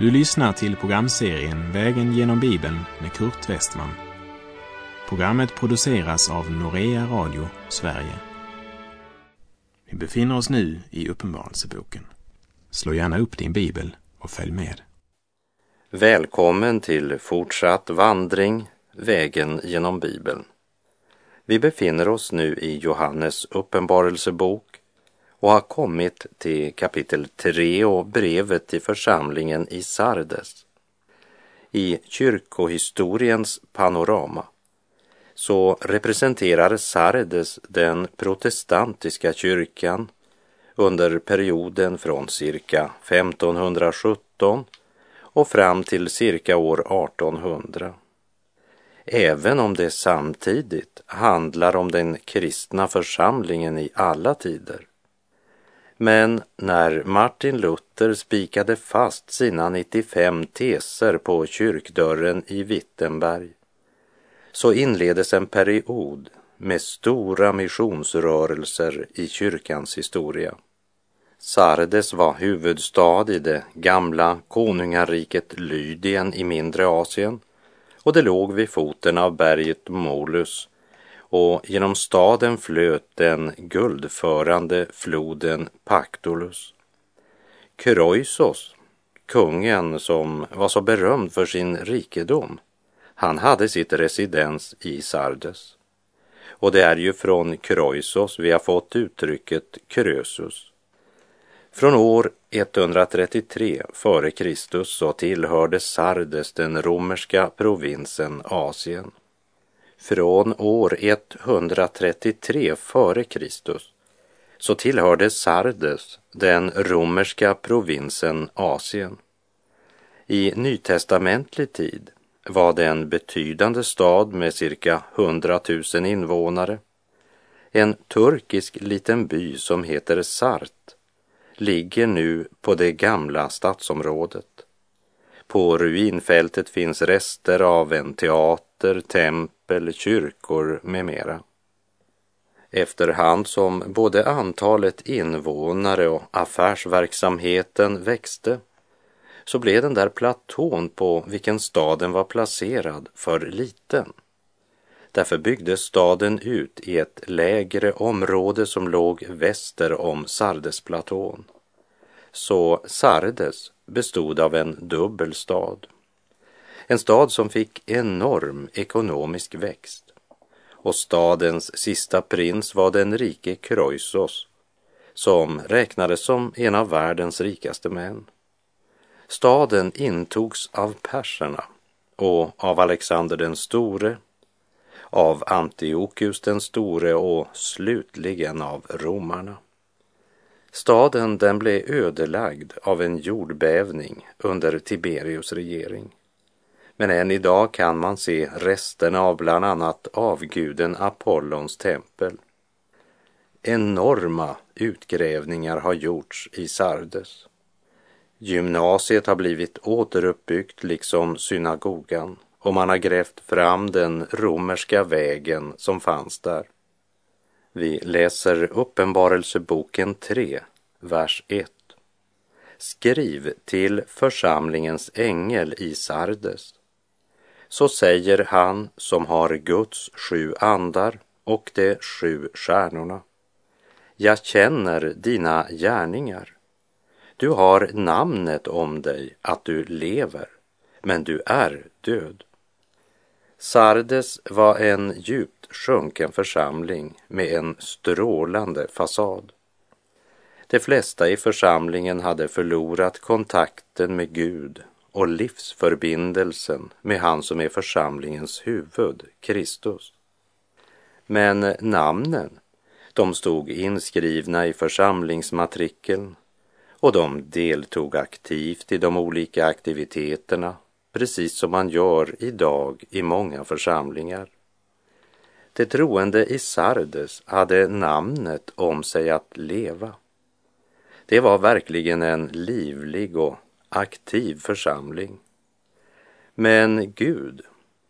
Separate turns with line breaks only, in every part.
Du lyssnar till programserien Vägen genom Bibeln med Kurt Westman. Programmet produceras av Norea Radio Sverige. Vi befinner oss nu i Uppenbarelseboken. Slå gärna upp din bibel och följ med.
Välkommen till fortsatt vandring, vägen genom Bibeln. Vi befinner oss nu i Johannes uppenbarelsebok och har kommit till kapitel 3 och brevet till församlingen i Sardes. I kyrkohistoriens panorama så representerar Sardes den protestantiska kyrkan under perioden från cirka 1517 och fram till cirka år 1800. Även om det samtidigt handlar om den kristna församlingen i alla tider men när Martin Luther spikade fast sina 95 teser på kyrkdörren i Wittenberg så inleddes en period med stora missionsrörelser i kyrkans historia. Sardes var huvudstad i det gamla konungariket Lydien i mindre Asien och det låg vid foten av berget Molus och genom staden flöt den guldförande floden Pactolus. Kroisos, kungen som var så berömd för sin rikedom, han hade sitt residens i Sardes. Och det är ju från Kroisos vi har fått uttrycket Krösus. Från år 133 f.Kr. så tillhörde Sardes den romerska provinsen Asien från år 133 f.Kr. så tillhörde Sardes den romerska provinsen Asien. I nytestamentlig tid var det en betydande stad med cirka 100 000 invånare. En turkisk liten by som heter Sart ligger nu på det gamla stadsområdet. På ruinfältet finns rester av en teater, tempel, kyrkor med mera. Efterhand som både antalet invånare och affärsverksamheten växte så blev den där platån på vilken staden var placerad för liten. Därför byggdes staden ut i ett lägre område som låg väster om Sardesplatån. Så Sardes bestod av en dubbel stad. En stad som fick enorm ekonomisk växt. Och stadens sista prins var den rike Kroisos som räknades som en av världens rikaste män. Staden intogs av perserna och av Alexander den store, av Antiochus den store och slutligen av romarna. Staden den blev ödelagd av en jordbävning under Tiberius regering. Men än idag kan man se resterna av bland annat avguden Apollons tempel. Enorma utgrävningar har gjorts i Sardes. Gymnasiet har blivit återuppbyggt liksom synagogan och man har grävt fram den romerska vägen som fanns där. Vi läser Uppenbarelseboken 3, vers 1. Skriv till församlingens ängel i Sardes. Så säger han som har Guds sju andar och de sju stjärnorna. Jag känner dina gärningar. Du har namnet om dig att du lever, men du är död. Sardes var en djupt sjunken församling med en strålande fasad. De flesta i församlingen hade förlorat kontakten med Gud och livsförbindelsen med han som är församlingens huvud, Kristus. Men namnen, de stod inskrivna i församlingsmatrikeln och de deltog aktivt i de olika aktiviteterna precis som man gör idag i många församlingar. De troende i Sardes hade namnet om sig att leva. Det var verkligen en livlig och aktiv församling. Men Gud,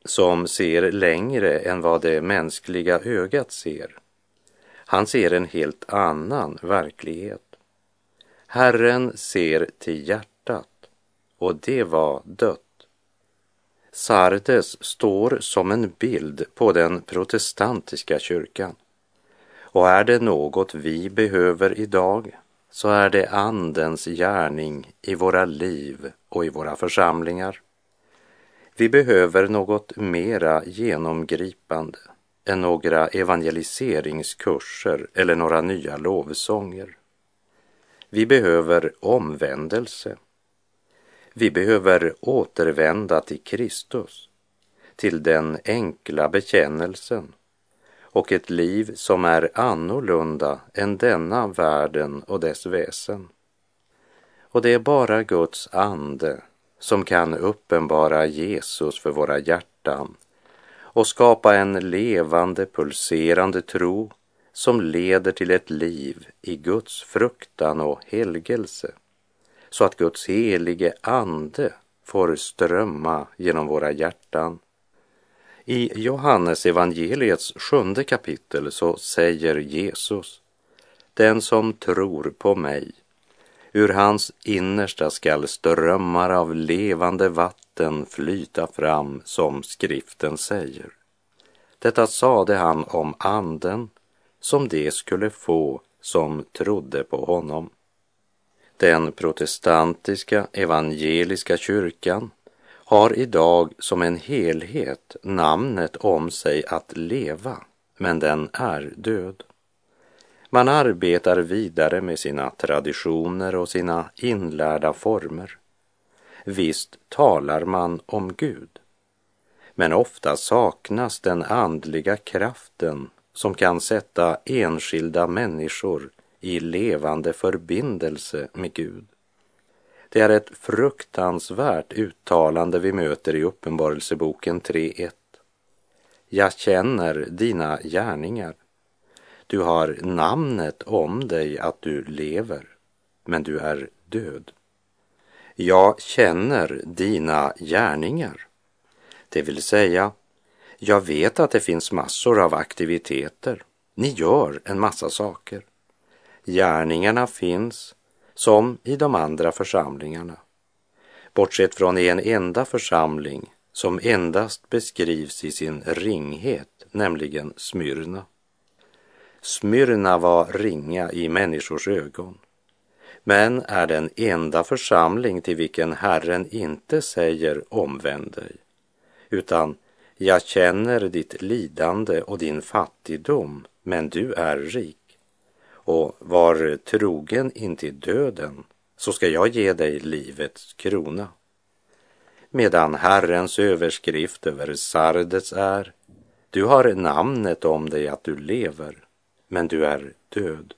som ser längre än vad det mänskliga ögat ser, han ser en helt annan verklighet. Herren ser till hjärtat och det var dött. Sardes står som en bild på den protestantiska kyrkan. Och är det något vi behöver idag så är det Andens gärning i våra liv och i våra församlingar. Vi behöver något mera genomgripande än några evangeliseringskurser eller några nya lovsånger. Vi behöver omvändelse. Vi behöver återvända till Kristus, till den enkla bekännelsen och ett liv som är annorlunda än denna världen och dess väsen. Och det är bara Guds ande som kan uppenbara Jesus för våra hjärtan och skapa en levande, pulserande tro som leder till ett liv i Guds fruktan och helgelse, så att Guds helige ande får strömma genom våra hjärtan. I Johannes evangeliets sjunde kapitel så säger Jesus, den som tror på mig, ur hans innersta skall strömmar av levande vatten flyta fram, som skriften säger. Detta sade han om anden som de skulle få som trodde på honom. Den protestantiska evangeliska kyrkan har idag som en helhet namnet om sig att leva, men den är död. Man arbetar vidare med sina traditioner och sina inlärda former. Visst talar man om Gud, men ofta saknas den andliga kraften som kan sätta enskilda människor i levande förbindelse med Gud. Det är ett fruktansvärt uttalande vi möter i Uppenbarelseboken 3.1. Jag känner dina gärningar. Du har namnet om dig att du lever, men du är död. Jag känner dina gärningar. Det vill säga, jag vet att det finns massor av aktiviteter. Ni gör en massa saker. Gärningarna finns som i de andra församlingarna. Bortsett från en enda församling som endast beskrivs i sin ringhet, nämligen Smyrna. Smyrna var ringa i människors ögon, men är den enda församling till vilken Herren inte säger omvänd dig, utan jag känner ditt lidande och din fattigdom, men du är rik. Och var trogen intill döden, så ska jag ge dig livets krona. Medan Herrens överskrift över Sardes är, du har namnet om dig att du lever, men du är död.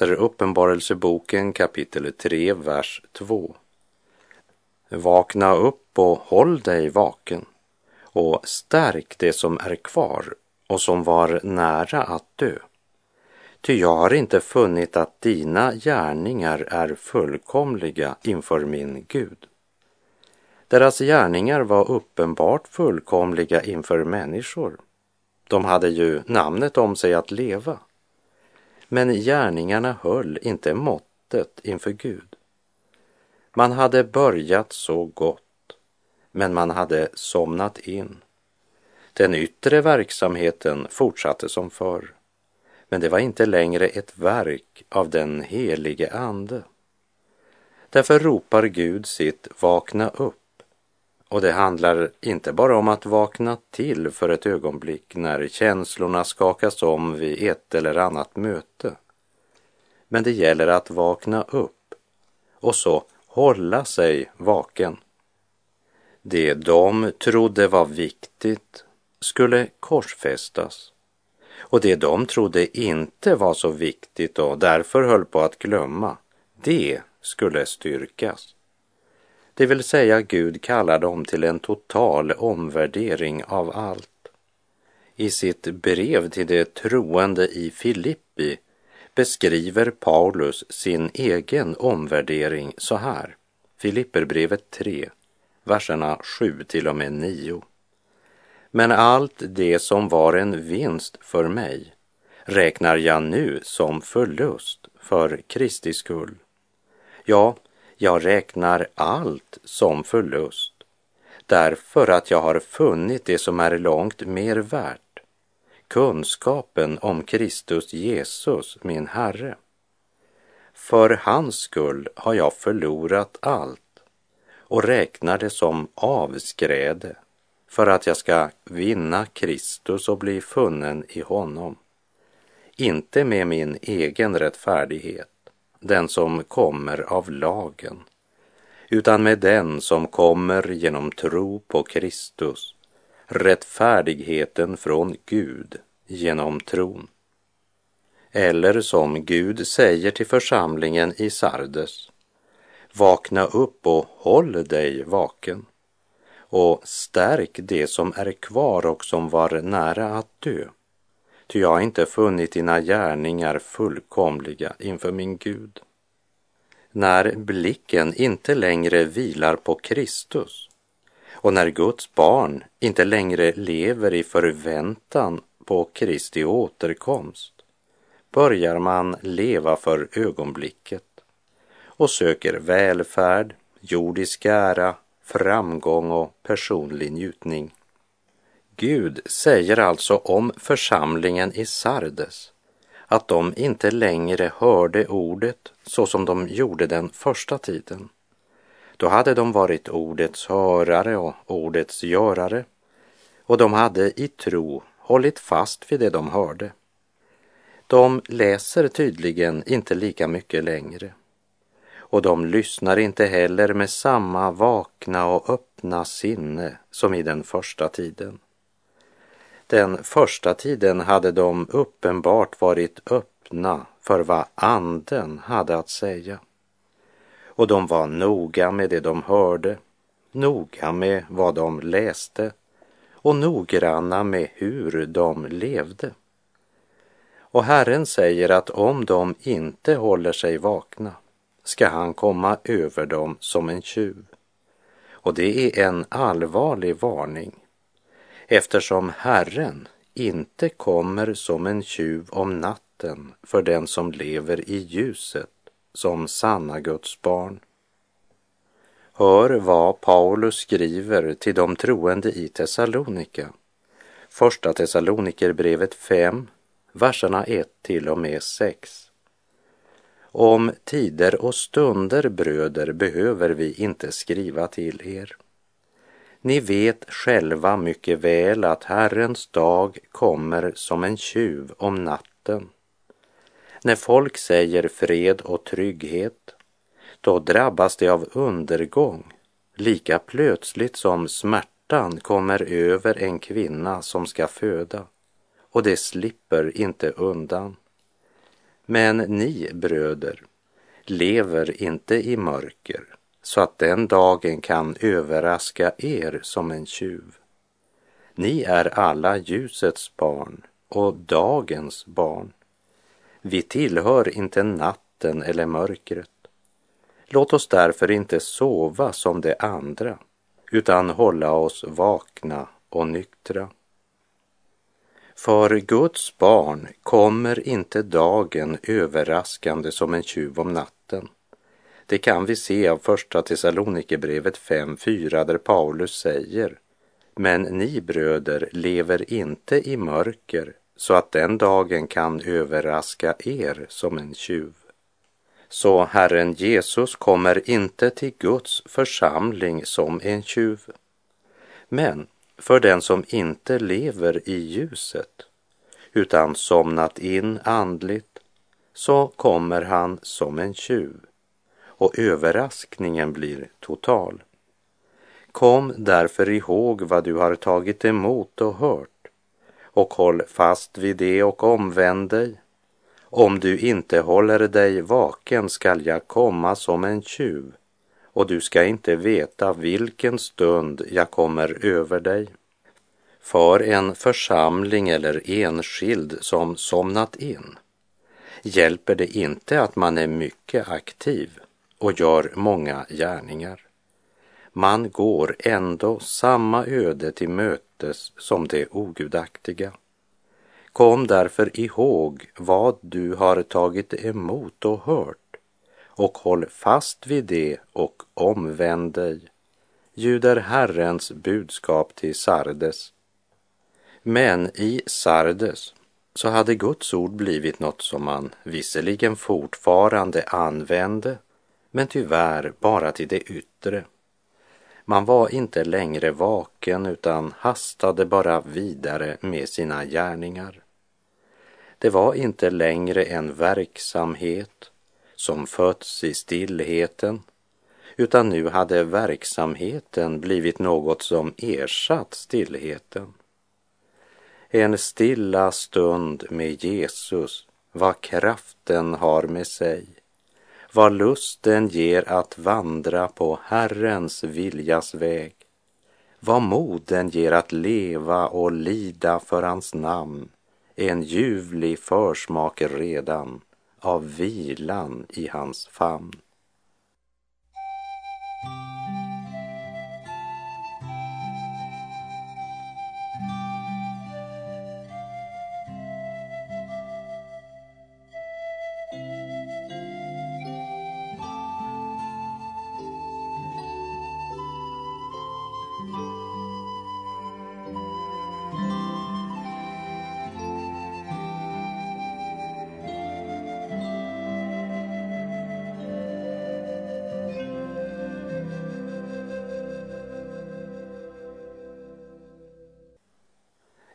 Läser Uppenbarelseboken kapitel 3, vers 2. Vakna upp och håll dig vaken och stärk det som är kvar och som var nära att dö. Ty jag har inte funnit att dina gärningar är fullkomliga inför min Gud. Deras gärningar var uppenbart fullkomliga inför människor. De hade ju namnet om sig att leva men gärningarna höll inte måttet inför Gud. Man hade börjat så gott, men man hade somnat in. Den yttre verksamheten fortsatte som förr, men det var inte längre ett verk av den helige Ande. Därför ropar Gud sitt vakna upp och det handlar inte bara om att vakna till för ett ögonblick när känslorna skakas om vid ett eller annat möte. Men det gäller att vakna upp och så hålla sig vaken. Det de trodde var viktigt skulle korsfästas Och det de trodde inte var så viktigt och därför höll på att glömma, det skulle styrkas. Det vill säga Gud kallar dem till en total omvärdering av allt. I sitt brev till de troende i Filippi beskriver Paulus sin egen omvärdering så här. Filipperbrevet 3, verserna 7 till och med 9. Men allt det som var en vinst för mig räknar jag nu som förlust för Kristi skull. Ja, jag räknar allt som förlust därför att jag har funnit det som är långt mer värt, kunskapen om Kristus Jesus, min Herre. För hans skull har jag förlorat allt och räknar det som avskräde för att jag ska vinna Kristus och bli funnen i honom. Inte med min egen rättfärdighet, den som kommer av lagen, utan med den som kommer genom tro på Kristus, rättfärdigheten från Gud genom tron. Eller som Gud säger till församlingen i Sardes, vakna upp och håll dig vaken och stärk det som är kvar och som var nära att dö. Ty jag har inte funnit dina gärningar fullkomliga inför min Gud. När blicken inte längre vilar på Kristus och när Guds barn inte längre lever i förväntan på Kristi återkomst börjar man leva för ögonblicket och söker välfärd, jordisk ära, framgång och personlig njutning. Gud säger alltså om församlingen i Sardes att de inte längre hörde ordet så som de gjorde den första tiden. Då hade de varit ordets hörare och ordets görare och de hade i tro hållit fast vid det de hörde. De läser tydligen inte lika mycket längre och de lyssnar inte heller med samma vakna och öppna sinne som i den första tiden. Den första tiden hade de uppenbart varit öppna för vad anden hade att säga. Och de var noga med det de hörde, noga med vad de läste och noggranna med hur de levde. Och Herren säger att om de inte håller sig vakna ska han komma över dem som en tjuv. Och det är en allvarlig varning eftersom Herren inte kommer som en tjuv om natten för den som lever i ljuset som sanna Guds barn. Hör vad Paulus skriver till de troende i Thessalonika. Första Thessalonikerbrevet 5, verserna 1 till och med 6. Om tider och stunder, bröder, behöver vi inte skriva till er. Ni vet själva mycket väl att Herrens dag kommer som en tjuv om natten. När folk säger fred och trygghet, då drabbas de av undergång lika plötsligt som smärtan kommer över en kvinna som ska föda och det slipper inte undan. Men ni bröder lever inte i mörker så att den dagen kan överraska er som en tjuv. Ni är alla ljusets barn och dagens barn. Vi tillhör inte natten eller mörkret. Låt oss därför inte sova som de andra, utan hålla oss vakna och nyktra. För Guds barn kommer inte dagen överraskande som en tjuv om natten. Det kan vi se av första Thessalonikerbrevet 5.4 där Paulus säger Men ni bröder lever inte i mörker så att den dagen kan överraska er som en tjuv. Så Herren Jesus kommer inte till Guds församling som en tjuv. Men för den som inte lever i ljuset utan somnat in andligt så kommer han som en tjuv och överraskningen blir total. Kom därför ihåg vad du har tagit emot och hört och håll fast vid det och omvänd dig. Om du inte håller dig vaken skall jag komma som en tjuv och du ska inte veta vilken stund jag kommer över dig. För en församling eller enskild som somnat in hjälper det inte att man är mycket aktiv och gör många gärningar. Man går ändå samma öde till mötes som det ogudaktiga. Kom därför ihåg vad du har tagit emot och hört och håll fast vid det och omvänd dig, ljuder Herrens budskap till Sardes. Men i Sardes så hade Guds ord blivit något som man visserligen fortfarande använde, men tyvärr bara till det yttre. Man var inte längre vaken utan hastade bara vidare med sina gärningar. Det var inte längre en verksamhet som fötts i stillheten, utan nu hade verksamheten blivit något som ersatt stillheten. En stilla stund med Jesus, vad kraften har med sig, vad lusten ger att vandra på Herrens viljas väg, vad moden ger att leva och lida för hans namn, en ljuvlig försmak redan av vilan i hans famn.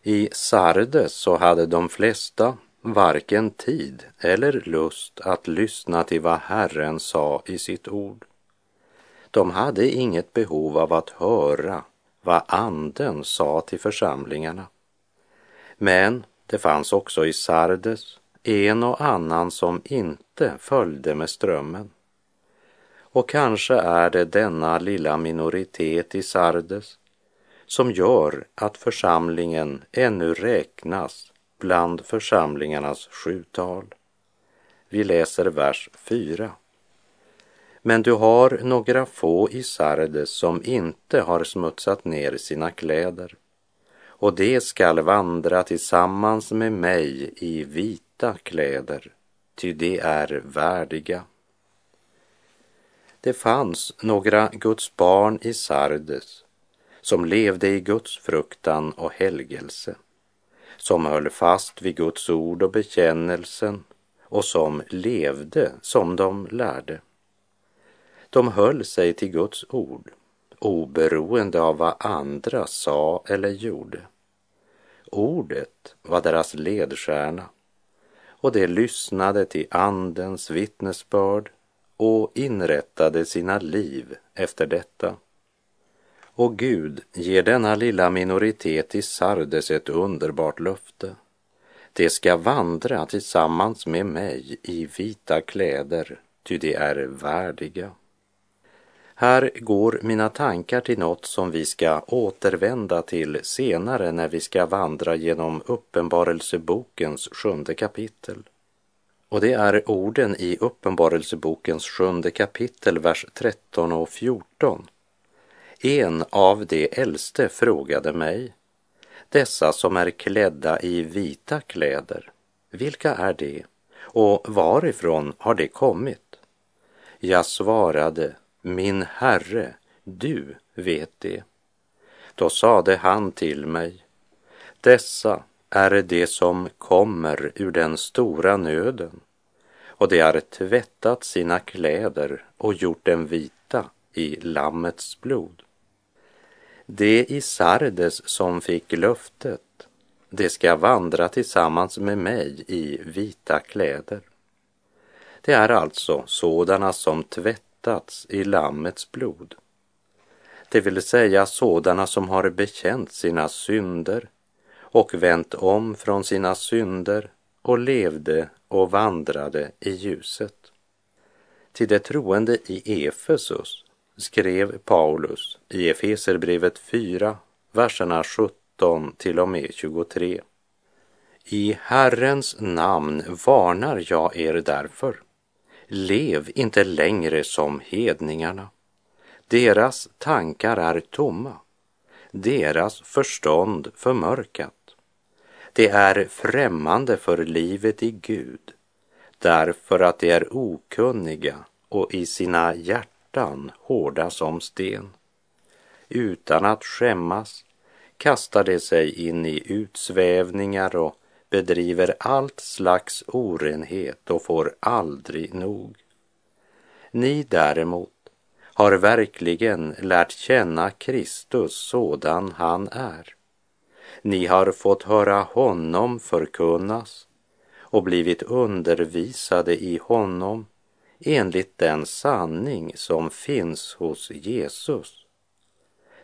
I Sardes så hade de flesta varken tid eller lust att lyssna till vad Herren sa i sitt ord. De hade inget behov av att höra vad Anden sa till församlingarna. Men det fanns också i Sardes en och annan som inte följde med strömmen. Och kanske är det denna lilla minoritet i Sardes som gör att församlingen ännu räknas bland församlingarnas sjutal. Vi läser vers 4. Men du har några få i Sardes som inte har smutsat ner sina kläder och de skall vandra tillsammans med mig i vita kläder, ty de är värdiga. Det fanns några Guds barn i Sardes som levde i Guds fruktan och helgelse, som höll fast vid Guds ord och bekännelsen och som levde som de lärde. De höll sig till Guds ord, oberoende av vad andra sa eller gjorde. Ordet var deras ledstjärna och de lyssnade till Andens vittnesbörd och inrättade sina liv efter detta. Och Gud ger denna lilla minoritet i Sardes ett underbart löfte. De ska vandra tillsammans med mig i vita kläder, ty de är värdiga. Här går mina tankar till något som vi ska återvända till senare när vi ska vandra genom Uppenbarelsebokens sjunde kapitel. Och det är orden i Uppenbarelsebokens sjunde kapitel, vers 13 och 14 en av de äldste frågade mig, dessa som är klädda i vita kläder, vilka är de och varifrån har de kommit? Jag svarade, min herre, du vet det. Då sade han till mig, dessa är de som kommer ur den stora nöden och de har tvättat sina kläder och gjort dem vita i Lammets blod. Det i Sardes som fick löftet, det ska vandra tillsammans med mig i vita kläder. Det är alltså sådana som tvättats i Lammets blod. Det vill säga sådana som har bekänt sina synder och vänt om från sina synder och levde och vandrade i ljuset. Till de troende i Efesus skrev Paulus i Efeserbrevet 4, verserna 17 till och med 23. I Herrens namn varnar jag er därför. Lev inte längre som hedningarna. Deras tankar är tomma, deras förstånd förmörkat. Det är främmande för livet i Gud därför att de är okunniga och i sina hjärtan hårda som sten. Utan att skämmas kastar de sig in i utsvävningar och bedriver allt slags orenhet och får aldrig nog. Ni däremot har verkligen lärt känna Kristus sådan han är. Ni har fått höra honom förkunnas och blivit undervisade i honom enligt den sanning som finns hos Jesus.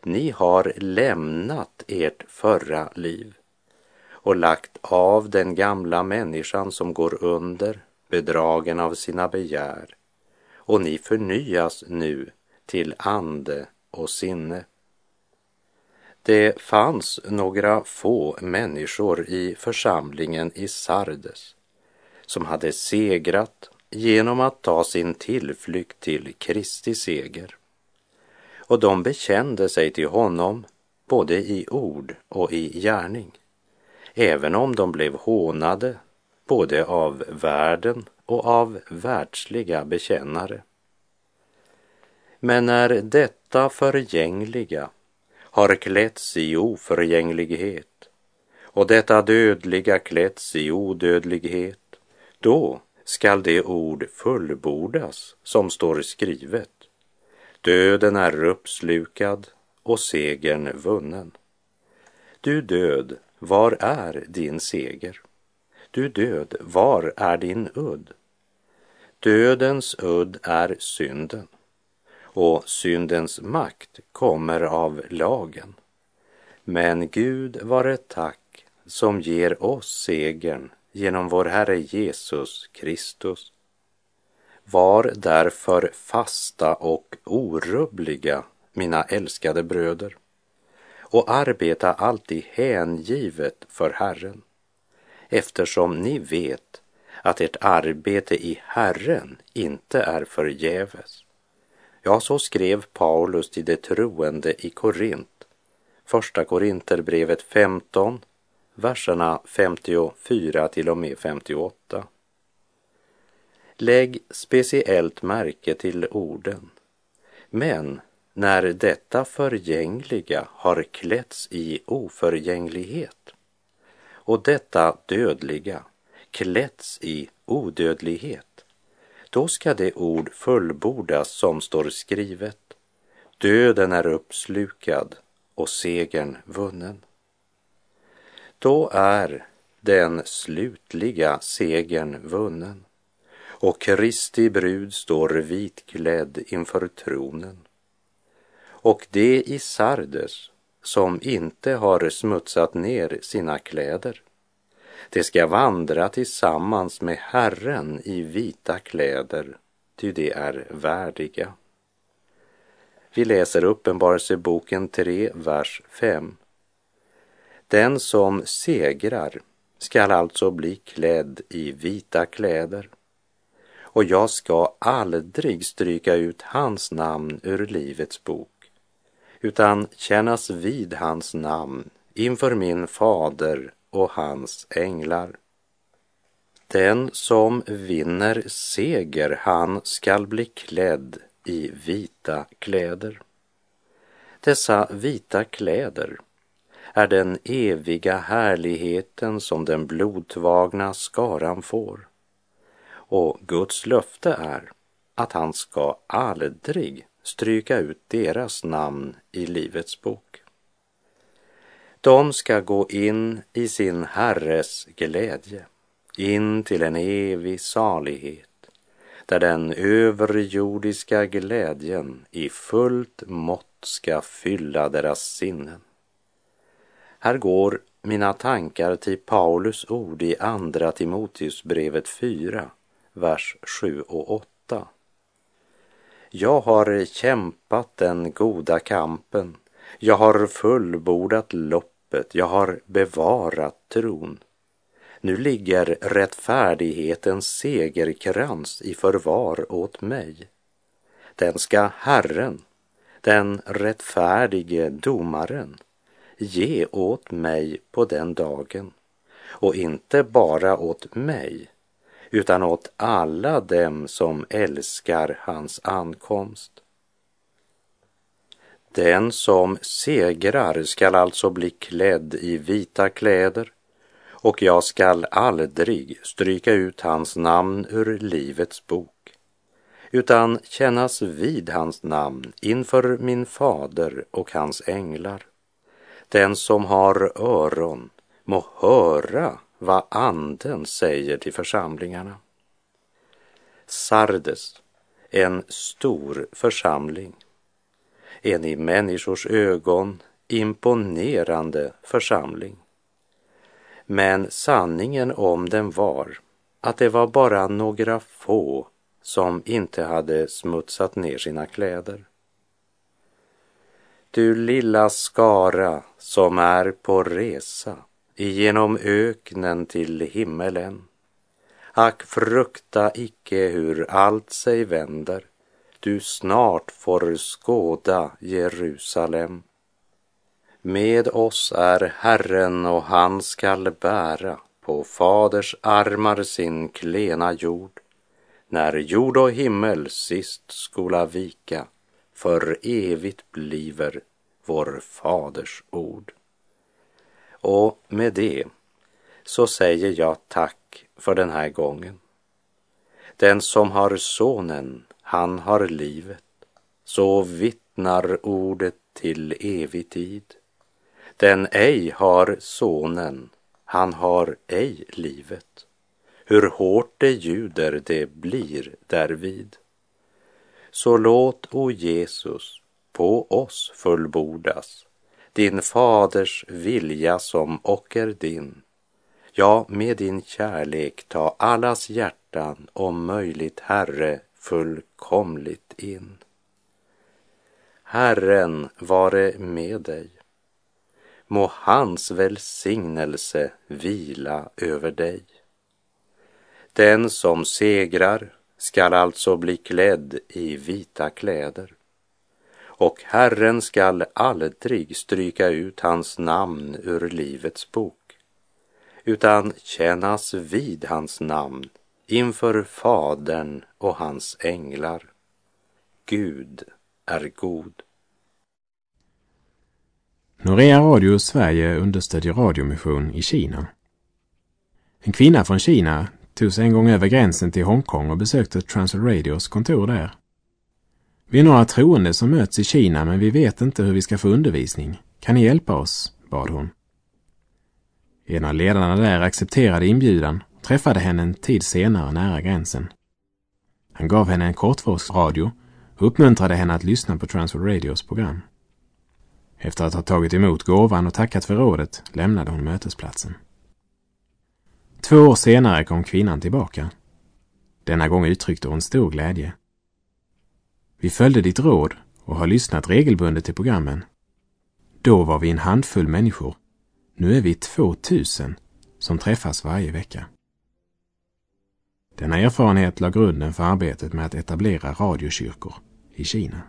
Ni har lämnat ert förra liv och lagt av den gamla människan som går under, bedragen av sina begär, och ni förnyas nu till ande och sinne. Det fanns några få människor i församlingen i Sardes som hade segrat genom att ta sin tillflykt till Kristi seger. Och de bekände sig till honom både i ord och i gärning, även om de blev hånade både av världen och av världsliga bekännare. Men när detta förgängliga har klätts i oförgänglighet och detta dödliga klätts i odödlighet, då skall det ord fullbordas som står skrivet. Döden är uppslukad och segern vunnen. Du död, var är din seger? Du död, var är din udd? Dödens udd är synden och syndens makt kommer av lagen. Men Gud vare tack som ger oss segern genom vår Herre Jesus Kristus. Var därför fasta och orubbliga, mina älskade bröder, och arbeta alltid hängivet för Herren, eftersom ni vet att ert arbete i Herren inte är förgäves. Ja, så skrev Paulus till de troende i Korint, Första Korinterbrevet 15, verserna 54 till och med 58. Lägg speciellt märke till orden. Men när detta förgängliga har klätts i oförgänglighet och detta dödliga klätts i odödlighet, då ska det ord fullbordas som står skrivet. Döden är uppslukad och segern vunnen. Då är den slutliga segern vunnen och Kristi brud står vitklädd inför tronen. Och det i Sardes som inte har smutsat ner sina kläder, det ska vandra tillsammans med Herren i vita kläder, ty det är värdiga. Vi läser Uppenbarelseboken 3, vers 5. Den som segrar skall alltså bli klädd i vita kläder och jag ska aldrig stryka ut hans namn ur Livets bok utan kännas vid hans namn inför min fader och hans änglar. Den som vinner seger, han skall bli klädd i vita kläder. Dessa vita kläder är den eviga härligheten som den blodtvagna skaran får. Och Guds löfte är att han ska aldrig stryka ut deras namn i Livets bok. De ska gå in i sin Herres glädje, in till en evig salighet, där den överjordiska glädjen i fullt mått ska fylla deras sinnen. Här går mina tankar till Paulus ord i Andra Timoteusbrevet 4, vers 7 och 8. Jag har kämpat den goda kampen, jag har fullbordat loppet, jag har bevarat tron. Nu ligger rättfärdighetens segerkrans i förvar åt mig. Den ska Herren, den rättfärdige domaren, ge åt mig på den dagen och inte bara åt mig utan åt alla dem som älskar hans ankomst. Den som segrar skall alltså bli klädd i vita kläder och jag skall aldrig stryka ut hans namn ur Livets bok utan kännas vid hans namn inför min fader och hans änglar. Den som har öron må höra vad anden säger till församlingarna. Sardes, en stor församling. En i människors ögon imponerande församling. Men sanningen om den var att det var bara några få som inte hade smutsat ner sina kläder. Du lilla skara som är på resa igenom öknen till himmelen. Ack, frukta icke hur allt sig vänder, du snart får skåda Jerusalem. Med oss är Herren och han skall bära på faders armar sin klena jord. När jord och himmel sist skola vika, för evigt bliver vår faders ord. Och med det så säger jag tack för den här gången. Den som har sonen, han har livet. Så vittnar ordet till evig tid. Den ej har sonen, han har ej livet. Hur hårt det ljuder, det blir därvid. Så låt, o Jesus, på oss fullbordas din faders vilja som ocker din. Ja, med din kärlek ta allas hjärtan om möjligt, Herre, fullkomligt in. Herren vare med dig. Må hans välsignelse vila över dig. Den som segrar skall alltså bli klädd i vita kläder och Herren skall aldrig stryka ut hans namn ur Livets bok, utan kännas vid hans namn inför Fadern och hans änglar. Gud är god.
Norea Radio Sverige understödjer radiomission i Kina. En kvinna från Kina tog sig en gång över gränsen till Hongkong och besökte Transworld Radios kontor där. Vi är några troende som möts i Kina men vi vet inte hur vi ska få undervisning. Kan ni hjälpa oss? bad hon. En av ledarna där accepterade inbjudan och träffade henne en tid senare nära gränsen. Han gav henne en kortvågsradio och uppmuntrade henne att lyssna på Transfer Radios program. Efter att ha tagit emot gåvan och tackat för rådet lämnade hon mötesplatsen. Två år senare kom kvinnan tillbaka. Denna gång uttryckte hon stor glädje. Vi följde ditt råd och har lyssnat regelbundet till programmen. Då var vi en handfull människor. Nu är vi 2000 som träffas varje vecka. Denna erfarenhet la grunden för arbetet med att etablera radiokyrkor i Kina.